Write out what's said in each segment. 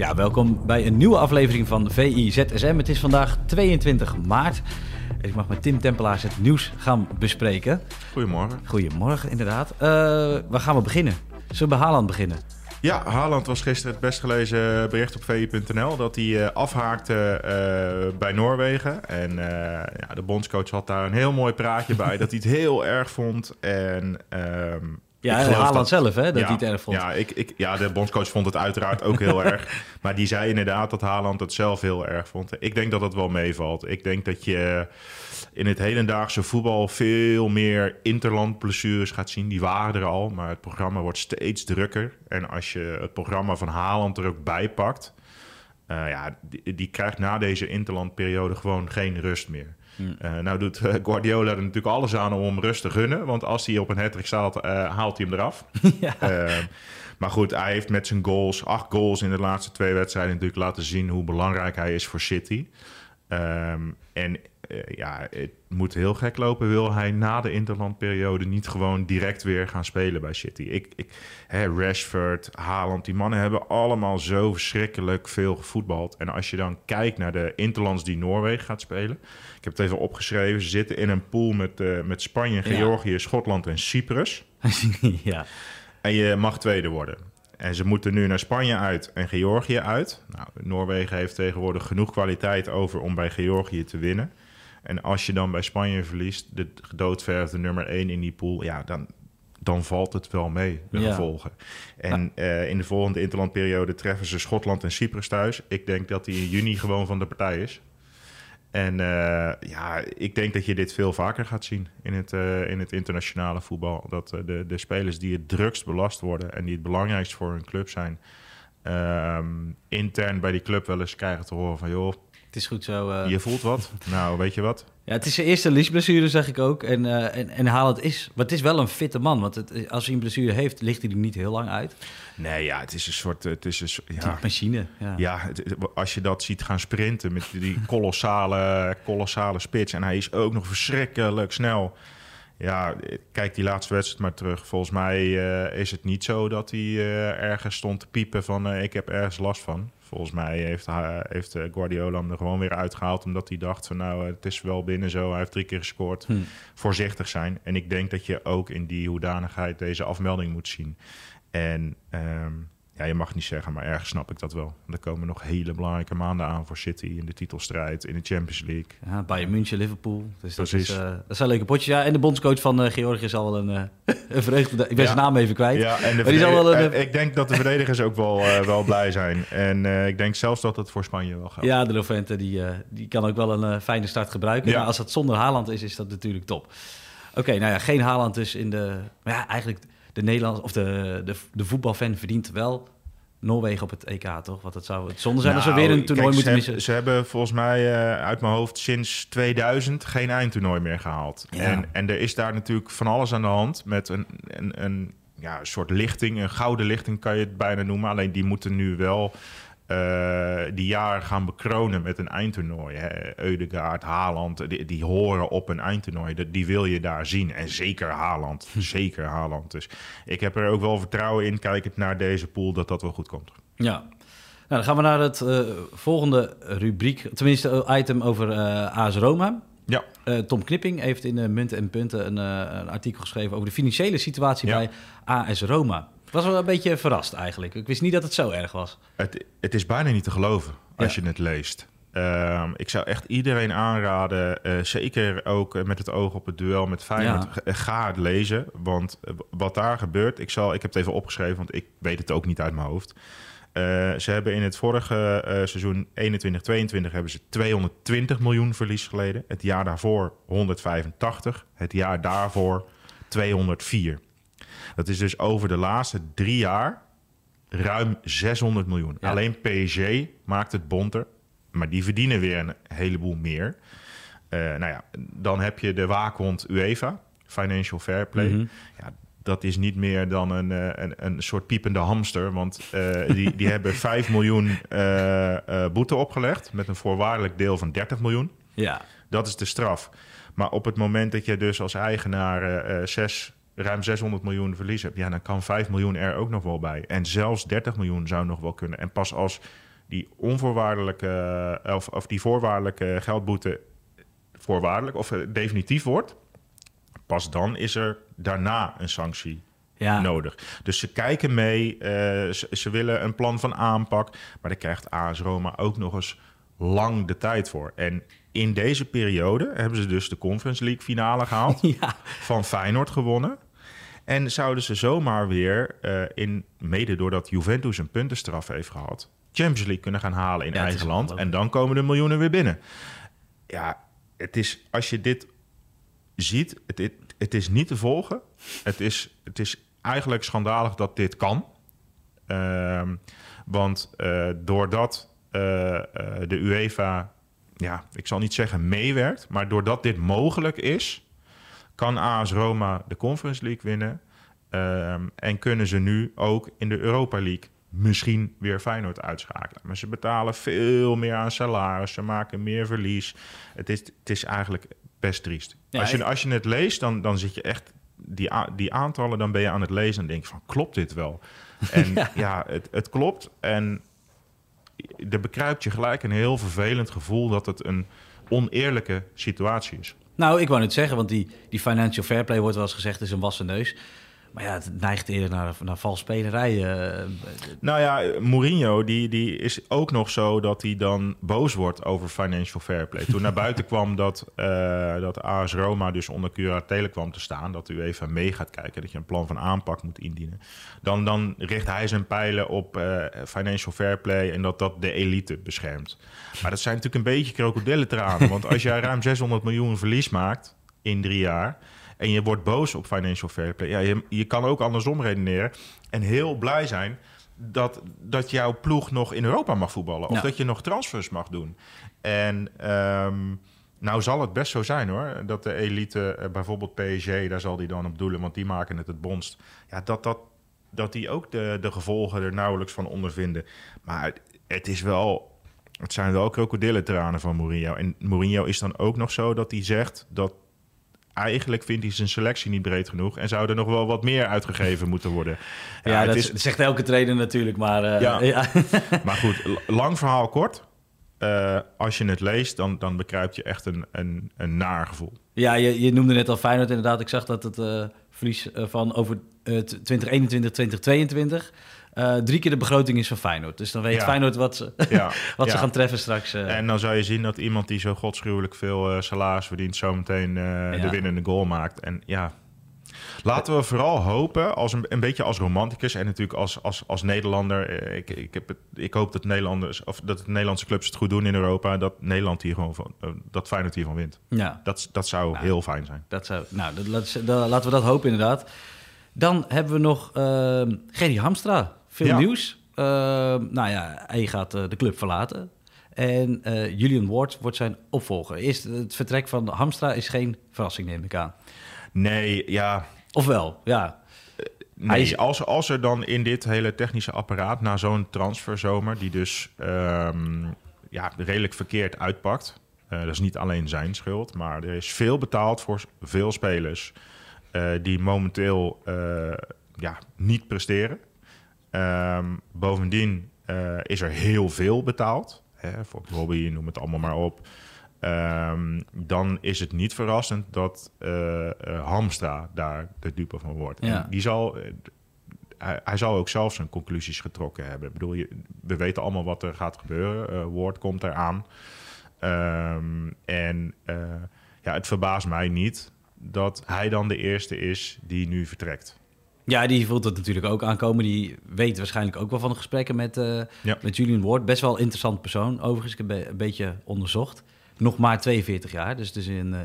Ja, welkom bij een nieuwe aflevering van VIZSM. Het is vandaag 22 maart. En ik mag met Tim Tempelaars het nieuws gaan bespreken. Goedemorgen. Goedemorgen, inderdaad. Uh, waar gaan we beginnen? Zullen we bij Haaland beginnen? Ja, Haaland was gisteren het best gelezen bericht op VI.nl dat hij uh, afhaakte uh, bij Noorwegen. En uh, ja, de bondscoach had daar een heel mooi praatje bij dat hij het heel erg vond. En um, ja, Haaland dat, zelf, hè, dat ja, hij het erg vond. Ja, ik, ik, ja, de bondscoach vond het uiteraard ook heel erg. Maar die zei inderdaad dat Haaland het zelf heel erg vond. Ik denk dat dat wel meevalt. Ik denk dat je in het hedendaagse voetbal veel meer interlandblessures gaat zien. Die waren er al, maar het programma wordt steeds drukker. En als je het programma van Haaland er ook bij pakt... Uh, ja, die, die, krijgt na deze interlandperiode gewoon geen rust meer. Uh, nou doet uh, Guardiola er natuurlijk alles aan om hem rust te gunnen. Want als hij op een hat staat, uh, haalt hij hem eraf. ja. maar goed, hij heeft met zijn goals, acht goals in de laatste twee wedstrijden... natuurlijk laten zien hoe belangrijk hij is voor City. Um, en ja, het moet heel gek lopen. Wil hij na de interlandperiode niet gewoon direct weer gaan spelen bij City? Ik, ik, hè, Rashford, Haaland, die mannen hebben allemaal zo verschrikkelijk veel gevoetbald. En als je dan kijkt naar de interlands die Noorwegen gaat spelen. Ik heb het even opgeschreven. Ze zitten in een pool met, uh, met Spanje, Georgië, ja. Schotland en Cyprus. ja. En je mag tweede worden. En ze moeten nu naar Spanje uit en Georgië uit. Nou, Noorwegen heeft tegenwoordig genoeg kwaliteit over om bij Georgië te winnen. En als je dan bij Spanje verliest, de gedoodverfde nummer 1 in die pool, ja, dan, dan valt het wel mee, de ja. gevolgen. En ja. uh, in de volgende interlandperiode treffen ze Schotland en Cyprus thuis. Ik denk dat die in juni gewoon van de partij is. En uh, ja, ik denk dat je dit veel vaker gaat zien in het, uh, in het internationale voetbal. Dat de, de spelers die het drukst belast worden en die het belangrijkst voor hun club zijn, um, intern bij die club wel eens krijgen te horen van joh, het is goed zo. Uh... Je voelt wat. nou, weet je wat? Ja, het is zijn eerste liesblessure, zeg ik ook. En, uh, en, en Haaland is... Maar het is wel een fitte man. Want het, als hij een blessure heeft, ligt hij er niet heel lang uit. Nee, ja, het is een soort... Het is een soort ja, machine. Ja, ja het, als je dat ziet gaan sprinten met die kolossale, kolossale spits... en hij is ook nog verschrikkelijk snel... Ja, kijk die laatste wedstrijd maar terug. Volgens mij uh, is het niet zo dat hij uh, ergens stond te piepen van... Uh, ik heb ergens last van. Volgens mij heeft, heeft Guardiola hem er gewoon weer uitgehaald... omdat hij dacht van nou, het is wel binnen zo. Hij heeft drie keer gescoord. Hm. Voorzichtig zijn. En ik denk dat je ook in die hoedanigheid deze afmelding moet zien. En... Um, ja, je mag niet zeggen, maar ergens snap ik dat wel. Er komen nog hele belangrijke maanden aan voor City in de titelstrijd, in de Champions League. Ja, Bayern München, Liverpool. Dus dat, is, uh, dat zijn leuke potjes. Ja, en de bondscoach van uh, Georgië zal wel een, uh, een vreugde... Ik ben ja. zijn naam even kwijt. Ja, en de maar die zal wel een, ik denk dat de verdedigers ook wel, wel blij zijn. En ik denk zelfs dat het voor Spanje wel gaat. Ja, de Lovente die, die kan ook wel een fijne start gebruiken. Ja. Maar als het zonder Haaland is, is dat natuurlijk top. Oké, okay, nou ja, geen Haaland dus in de... Maar ja, eigenlijk de Nederlands of de, de, de voetbalfan verdient wel Noorwegen op het EK, toch? Want het zou het zonde zijn nou, als we weer een toernooi kijk, moeten ze missen. Ze hebben volgens mij uh, uit mijn hoofd sinds 2000 geen eindtoernooi meer gehaald. Ja. En, en er is daar natuurlijk van alles aan de hand met een, een, een ja, soort lichting, een gouden lichting kan je het bijna noemen. Alleen die moeten nu wel die jaar gaan bekronen met een eindtoernooi. Hè. Eudegaard, Haaland, die, die, horen op een eindtoernooi. Die, die wil je daar zien. En zeker Haaland. zeker Haaland. Dus ik heb er ook wel vertrouwen in, kijkend naar deze pool, dat dat wel goed komt. Ja. Nou, dan gaan we naar het uh, volgende rubriek. Tenminste, item over uh, AS Roma. Ja. Uh, Tom Knipping heeft in Munten en Punten een, een, artikel geschreven over de financiële situatie ja. bij AS Roma. Ik was wel een beetje verrast eigenlijk. Ik wist niet dat het zo erg was. Het, het is bijna niet te geloven als ja. je het leest. Uh, ik zou echt iedereen aanraden, uh, zeker ook met het oog op het duel met Feyenoord, ja. ga het lezen. Want wat daar gebeurt, ik, zal, ik heb het even opgeschreven, want ik weet het ook niet uit mijn hoofd. Uh, ze hebben in het vorige uh, seizoen 21-22 hebben ze 220 miljoen verlies geleden. Het jaar daarvoor 185. Het jaar daarvoor 204. Dat is dus over de laatste drie jaar ruim 600 miljoen. Ja. Alleen PSG maakt het bonter. maar die verdienen weer een heleboel meer. Uh, nou ja, dan heb je de waakhond UEFA, Financial Fair Play. Mhm. Ja, dat is niet meer dan een, eh, een, een soort piepende hamster. Want eh, die, die hebben 5 miljoen boete opgelegd met een voorwaardelijk deel van 30 miljoen. Ja, Dat is de straf. Maar op het moment dat je dus als eigenaar eh, eh, zes, ruim 600 miljoen verlies hebt, ja, dan kan 5 miljoen er ook nog wel bij. En zelfs 30 miljoen zou nog wel kunnen. En pas als die onvoorwaardelijke, eh, of, of die voorwaardelijke geldboete voorwaardelijk of eh, definitief wordt, pas dan is er daarna een sanctie ja. nodig. Dus ze kijken mee, eh, ze, ze willen een plan van aanpak, maar daar krijgt AS Roma ook nog eens lang de tijd voor. En in deze periode hebben ze dus de Conference League finale gehaald, ja. van Feyenoord gewonnen. En zouden ze zomaar weer, eh, in, mede doordat Juventus een puntenstraf heeft gehad, Champions League kunnen gaan halen in Ja, eigen land. En dan komen de miljoenen weer binnen. Ja, het is, als je dit ziet, het, het, het is niet te volgen. Het is, het is eigenlijk schandalig dat dit kan. Ehm, want eh, doordat eh, de UEFA, ja, ik zal niet zeggen meewerkt, maar doordat dit mogelijk is, kan AS Roma de Conference League winnen. Ehm, en kunnen ze nu ook in de Europa League misschien weer Feyenoord uitschakelen. Maar ze betalen veel meer aan salaris, ze maken meer verlies. Het is, het is eigenlijk best triest. Ja, als, je, als je het leest, dan, dan zit je echt... Die, die aantallen, dan ben je aan het lezen en denk je van, klopt dit wel? En ja, het, het klopt. En er bekruipt je gelijk een heel vervelend gevoel... dat het een oneerlijke situatie is. Nou, ik wou net zeggen, want die, die financial fair play wordt wel eens gezegd is een wassen neus. Maar ja, het neigt eerder naar, naar valsspelerij. eh. Nou ja, Mourinho die, die is ook nog zo dat hij dan boos wordt over financial fair play. Toen naar buiten kwam dat, eh, dat AS Roma dus onder curatele kwam te staan, dat u even mee gaat kijken, dat je een plan van aanpak moet indienen. Dan, dan richt hij zijn pijlen op eh, financial fair play en dat dat de elite beschermt. Maar dat zijn natuurlijk een beetje krokodillentranen, want als jij ruim 600 miljoen verlies maakt in drie jaar en je wordt boos op financial fair play. Ja, je, je kan ook andersom redeneren en heel blij zijn dat, dat jouw ploeg nog in Europa mag voetballen. Of Ja. dat je nog transfers mag doen. En ehm, nou zal het best zo zijn hoor. Dat de elite, eh, bijvoorbeeld PSG, daar zal die dan op doelen, want die maken het het bonst. Ja, dat, dat, dat die ook de, de gevolgen er nauwelijks van ondervinden. Maar het, het is wel. Het zijn wel krokodillentranen van Mourinho. En Mourinho is dan ook nog zo dat hij zegt dat eigenlijk vindt hij zijn selectie niet breed genoeg en zou er nog wel wat meer uitgegeven moeten worden. ja, het dat is, zegt elke trainer natuurlijk, maar... eh, Ja. ja. maar goed, lang verhaal kort. Eh, als je het leest, dan, dan bekruipt je echt een, een, een naar gevoel. Ja, je, je noemde net al Feyenoord inderdaad. Ik zag dat het eh, verlies van over eh, 2021, 2022... eh, drie keer de begroting is van Feyenoord. Dus dan weet Ja. Feyenoord wat ze, Ja, wat ja. ze gaan treffen straks. eh. En dan zou je zien dat iemand die zo godschuwelijk veel eh, salaris verdient, zometeen de winnende goal maakt. En ja, laten we vooral hopen, als een, een beetje als romanticus en natuurlijk als, als, als Nederlander. Ik, ik, heb het, ik hoop dat Nederlanders of dat de Nederlandse clubs het goed doen in Europa. Dat Nederland hier gewoon van, dat Feyenoord hiervan wint. ja, Dat, dat zou Nou. heel fijn zijn. dat zou... Nou, dat, laat- dat- laten we dat hopen inderdaad. Dan hebben we nog eh Gerry Hamstra. Veel Ja. nieuws. Eh, nou ja, hij gaat eh, de club verlaten. En eh, Julian Ward wordt zijn opvolger. Eerst het vertrek van Hamstra is geen verrassing, neem ik aan. Nee, ja, Ofwel, ja. Nee, Hij is- als, als er dan in dit hele technische apparaat na zo'n transferzomer, die dus ehm, ja, redelijk verkeerd uitpakt. eh, dat is niet alleen zijn schuld, maar er is veel betaald voor veel spelers eh, die momenteel eh, ja, niet presteren. Ehm, bovendien eh, is er heel veel betaald. Hè, voor Robbie, noem het allemaal maar op. Ehm, dan is het niet verrassend dat eh, Hamstra daar de dupe van wordt. Ja. En die zal, hij, hij zal ook zelf zijn conclusies getrokken hebben. Ik bedoel, je, we weten allemaal wat er gaat gebeuren. Eh Ward komt eraan. Ehm, en ja, het verbaast mij niet dat hij dan de eerste is die nu vertrekt. Ja, die voelt het natuurlijk ook aankomen. Die weet waarschijnlijk ook wel van de gesprekken met, Ja. met Julian Ward. Best wel een interessant persoon, overigens. Ik heb een, een beetje onderzocht. Nog maar 42 jaar, dus het is een, eh,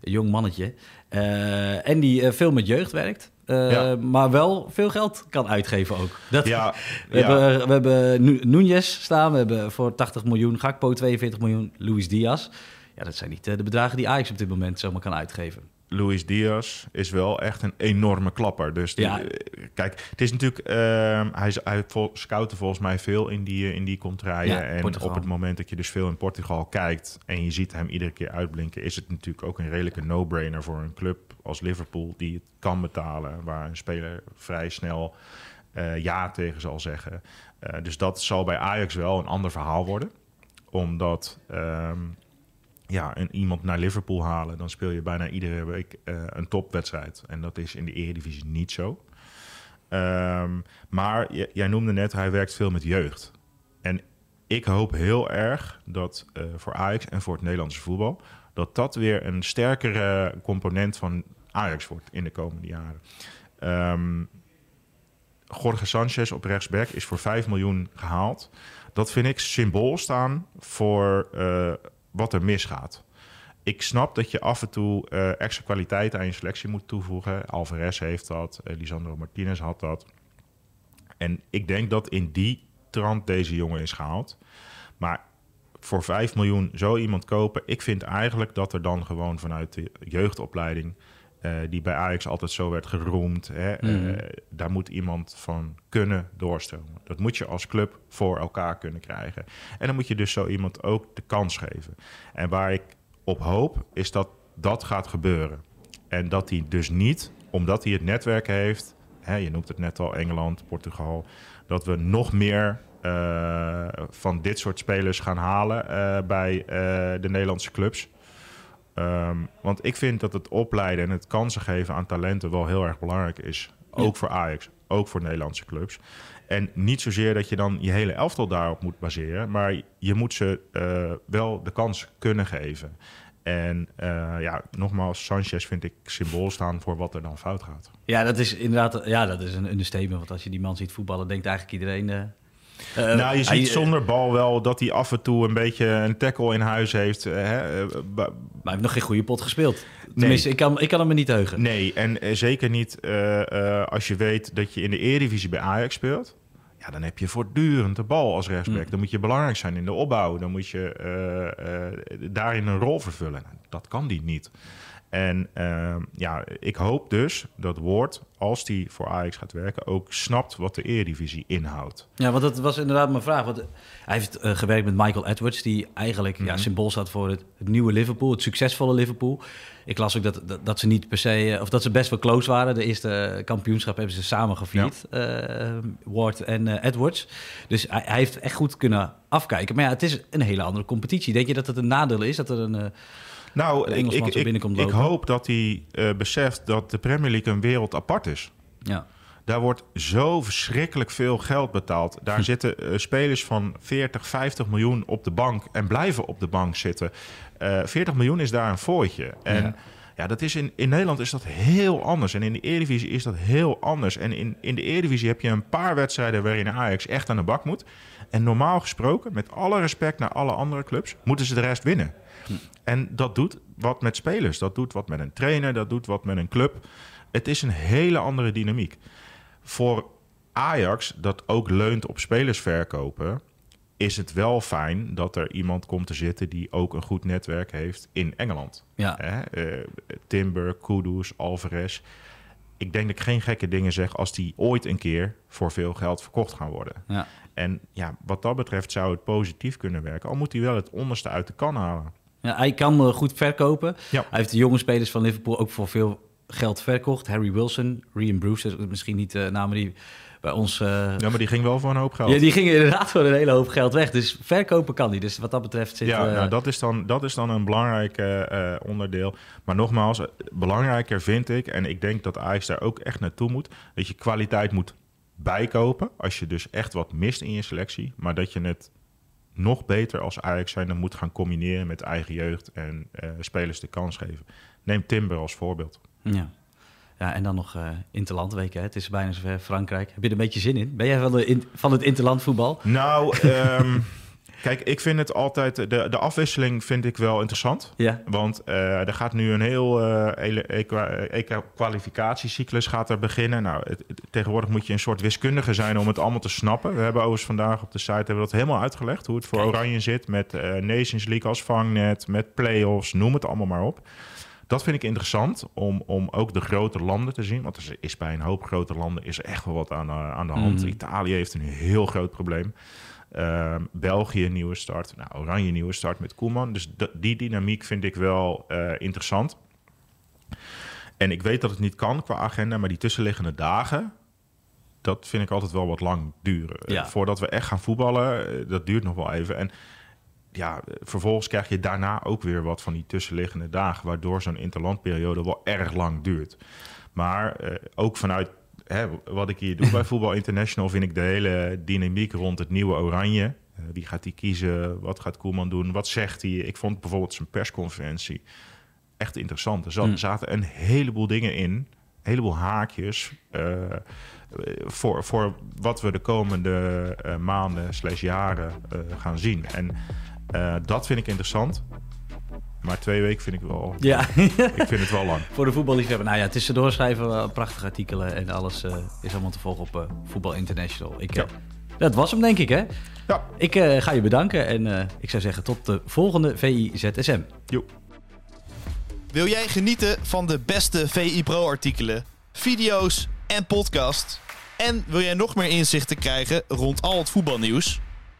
jong mannetje. Eh, en die veel met jeugd werkt. maar wel veel geld kan uitgeven ook. Dat, ja, we, Hebben, we hebben Nunez staan, we hebben voor 80 miljoen Gakpo, 42 miljoen Luis Diaz. Ja, dat zijn niet de bedragen die Ajax op dit moment zomaar kan uitgeven. Luis Diaz is wel echt een enorme klapper. Dus die, ja. kijk, het is natuurlijk... Uh, hij, hij scoutte volgens mij veel in die, in die contraien. en op het moment dat je dus veel in Portugal kijkt... en je ziet hem iedere keer uitblinken... is het natuurlijk ook een redelijke no-brainer voor een club als Liverpool... die het kan betalen, waar een speler vrij snel uh, ja tegen zal zeggen. Uh, dus dat zal bij Ajax wel een ander verhaal worden. Omdat... Um, ja, een, iemand naar Liverpool halen, dan speel je bijna iedere week uh, een topwedstrijd. En dat is in de Eredivisie niet zo. Um, maar jij noemde net, hij werkt veel met jeugd. En ik hoop heel erg dat uh, voor Ajax en voor het Nederlandse voetbal... dat dat weer een sterkere component van Ajax wordt in de komende jaren. Um, Jorge Sanchez op rechtsback is voor 5 miljoen gehaald. Dat vind ik symbool staan voor... Uh, wat er misgaat. Ik snap dat je af en toe uh, extra kwaliteit aan je selectie moet toevoegen. Alvarez heeft dat, uh, Lisandro Martinez had dat. En ik denk dat in die trant deze jongen is gehaald. Maar voor 5 miljoen zo iemand kopen, ik vind eigenlijk dat er dan gewoon vanuit de jeugdopleiding uh, die bij Ajax altijd zo werd geroemd. Hè, mm. uh, daar moet iemand van kunnen doorstromen. Dat moet je als club voor elkaar kunnen krijgen. En dan moet je dus zo iemand ook de kans geven. En waar ik op hoop, is dat dat gaat gebeuren. En dat hij dus niet, omdat hij het netwerk heeft... Hè, je noemt het net al, Engeland, Portugal... dat we nog meer uh, van dit soort spelers gaan halen bij de Nederlandse clubs... Um, want ik vind dat het opleiden en het kansen geven aan talenten wel heel erg belangrijk is. Ook voor Ajax, ook voor Nederlandse clubs. En niet zozeer dat je dan je hele elftal daarop moet baseren, maar je moet ze uh, wel de kans kunnen geven. En uh, ja, nogmaals, Sanchez vind ik symbool staan voor wat er dan fout gaat. Ja, dat is inderdaad ja, dat is een understatement. Want als je die man ziet voetballen, denkt eigenlijk iedereen... Uh uh, nou, je ziet zonder bal wel dat hij af en toe een beetje een tackle in huis heeft. Uh, hè? Maar hij heeft nog geen goede pot gespeeld. Tenminste, ik, kan, ik kan hem er niet heugen. Nee, en zeker niet als je weet dat je in de Eredivisie bij Ajax speelt. Ja, dan heb je voortdurend de bal als rechtsback. Mm. Dan moet je belangrijk zijn in de opbouw. Dan moet je daarin een rol vervullen. Nou, dat kan die niet. En uh, ja, ik hoop dus dat Woord, als die voor Ajax gaat werken, ook snapt wat de Eredivisie inhoudt. Ja, want dat was inderdaad mijn vraag. Want hij heeft uh, gewerkt met Michael Edwards, die eigenlijk mm -hmm. ja, mhm. symbool staat voor het, het, nieuwe Liverpool, het succesvolle Liverpool. Ik las ook dat, dat, dat, ze niet per se, eh, of dat ze best wel close waren. De eerste kampioenschap hebben ze samen gevierd, ja. uh, Ward en Edwards. Dus hij, hij, heeft echt goed kunnen afkijken. Maar ja, het is een hele andere competitie. Denk je dat het een nadeel is dat er een nou, ik, ik, ik, ik, hoop dat hij uh, beseft dat de Premier League een wereld apart is. Ja. Daar wordt zo verschrikkelijk veel geld betaald. Daar hm. zitten uh, spelers van 40, 50 miljoen op de bank en blijven op de bank zitten. Uh, eh, 40 miljoen is daar een fooitje. En ja. Ja, dat is in, in Nederland is dat heel anders. En in de Eredivisie is dat heel anders. En in, in de Eredivisie heb je een paar wedstrijden waarin Ajax echt aan de bak moet. En normaal gesproken, met alle respect naar alle andere clubs, moeten ze de rest winnen. En dat doet wat met spelers, dat doet wat met een trainer, dat doet wat met een club. Het is een hele andere dynamiek. Voor Ajax, dat ook leunt op spelers verkopen, is het wel fijn dat er iemand komt te zitten die ook een goed netwerk heeft in Engeland. Ja. Uh, Timber, Kudus, Alvarez. Ik denk dat ik geen gekke dingen zeg als die ooit een keer voor veel geld verkocht gaan worden. Ja. En ja, wat dat betreft zou het positief kunnen werken. Al moet hij wel het onderste uit de kan halen. Ja, hij kan goed verkopen. Hij heeft de jonge spelers van Liverpool ook voor veel geld verkocht. Harry Wilson, Ryan Bruce, misschien niet de namen die bij ons... Uh... Ja, maar die ging wel voor een hoop geld. Ja, die gingen inderdaad voor een hele hoop geld weg. Dus verkopen kan die. Dus wat dat betreft zit... Ja, uh... nou, dat, is dan, dat is dan een belangrijk uh, onderdeel. Maar nogmaals, belangrijker vind ik... en ik denk dat Ajax daar ook echt naartoe moet... dat je kwaliteit moet bijkopen... als je dus echt wat mist in je selectie... maar dat je het nog beter als Ajax zijn dan moet gaan combineren met eigen jeugd en uh, spelers de kans geven. Neem Timber als voorbeeld. Ja. Ja, en dan nog uh, interlandweken. Het is bijna zover Frankrijk. Heb je er een beetje zin in? Ben jij van, de in, van het interlandvoetbal? Nou, um, Kijk, ik vind het altijd... De, de afwisseling vind ik wel interessant. Ja. Want uh, er gaat nu een heel uh, kwalificatiecyclus gaat er beginnen. Nou, het, tegenwoordig moet je een soort wiskundige zijn om het allemaal te snappen. We hebben overigens vandaag op de site hebben we dat helemaal uitgelegd. Hoe het voor Oranje zit met Nations League als vangnet, met play-offs, noem het allemaal maar op. Dat vind ik interessant om, om ook de grote landen te zien. Want er is bij een hoop grote landen is er echt wel wat aan, aan de hand. Mm. Italië heeft een heel groot probleem. Uh, België nieuwe start. Nou, Oranje nieuwe start met Koeman. Dus die dynamiek vind ik wel uh, interessant. En ik weet dat het niet kan qua agenda, maar die tussenliggende dagen, dat vind ik altijd wel wat lang duren. Ja. Voordat we echt gaan voetballen, eh, dat duurt nog wel even. En ja, vervolgens krijg je daarna ook weer wat van die tussenliggende dagen, waardoor zo'n interlandperiode wel erg lang duurt. Maar uh, ook vanuit hè, wat ik hier doe bij Voetbal International, vind ik de hele dynamiek rond het nieuwe Oranje. Uh, wie gaat hij kiezen? Wat gaat Koeman doen? Wat zegt hij? Ik vond bijvoorbeeld zijn persconferentie echt interessant. Er zat, mm. zaten een heleboel dingen in, een heleboel haakjes. Uh, voor, voor wat we de komende uh, maanden slash jaren gaan zien. En dat vind ik interessant. Maar twee weken vind ik wel. Ja. ik vind het wel lang. Voor de voetballiefhebber. Nou ja, tussendoor schrijven we prachtige artikelen en alles uh, is allemaal te volgen op uh, Voetbal International. Ik, ja. uh, dat was hem, denk ik, hè? Ja. Ik ga je bedanken en ik zou zeggen tot de volgende VI-ZSM. Jo. Wil jij genieten van de beste VI Pro-artikelen, video's en podcast? En wil jij nog meer inzichten krijgen rond al het voetbalnieuws?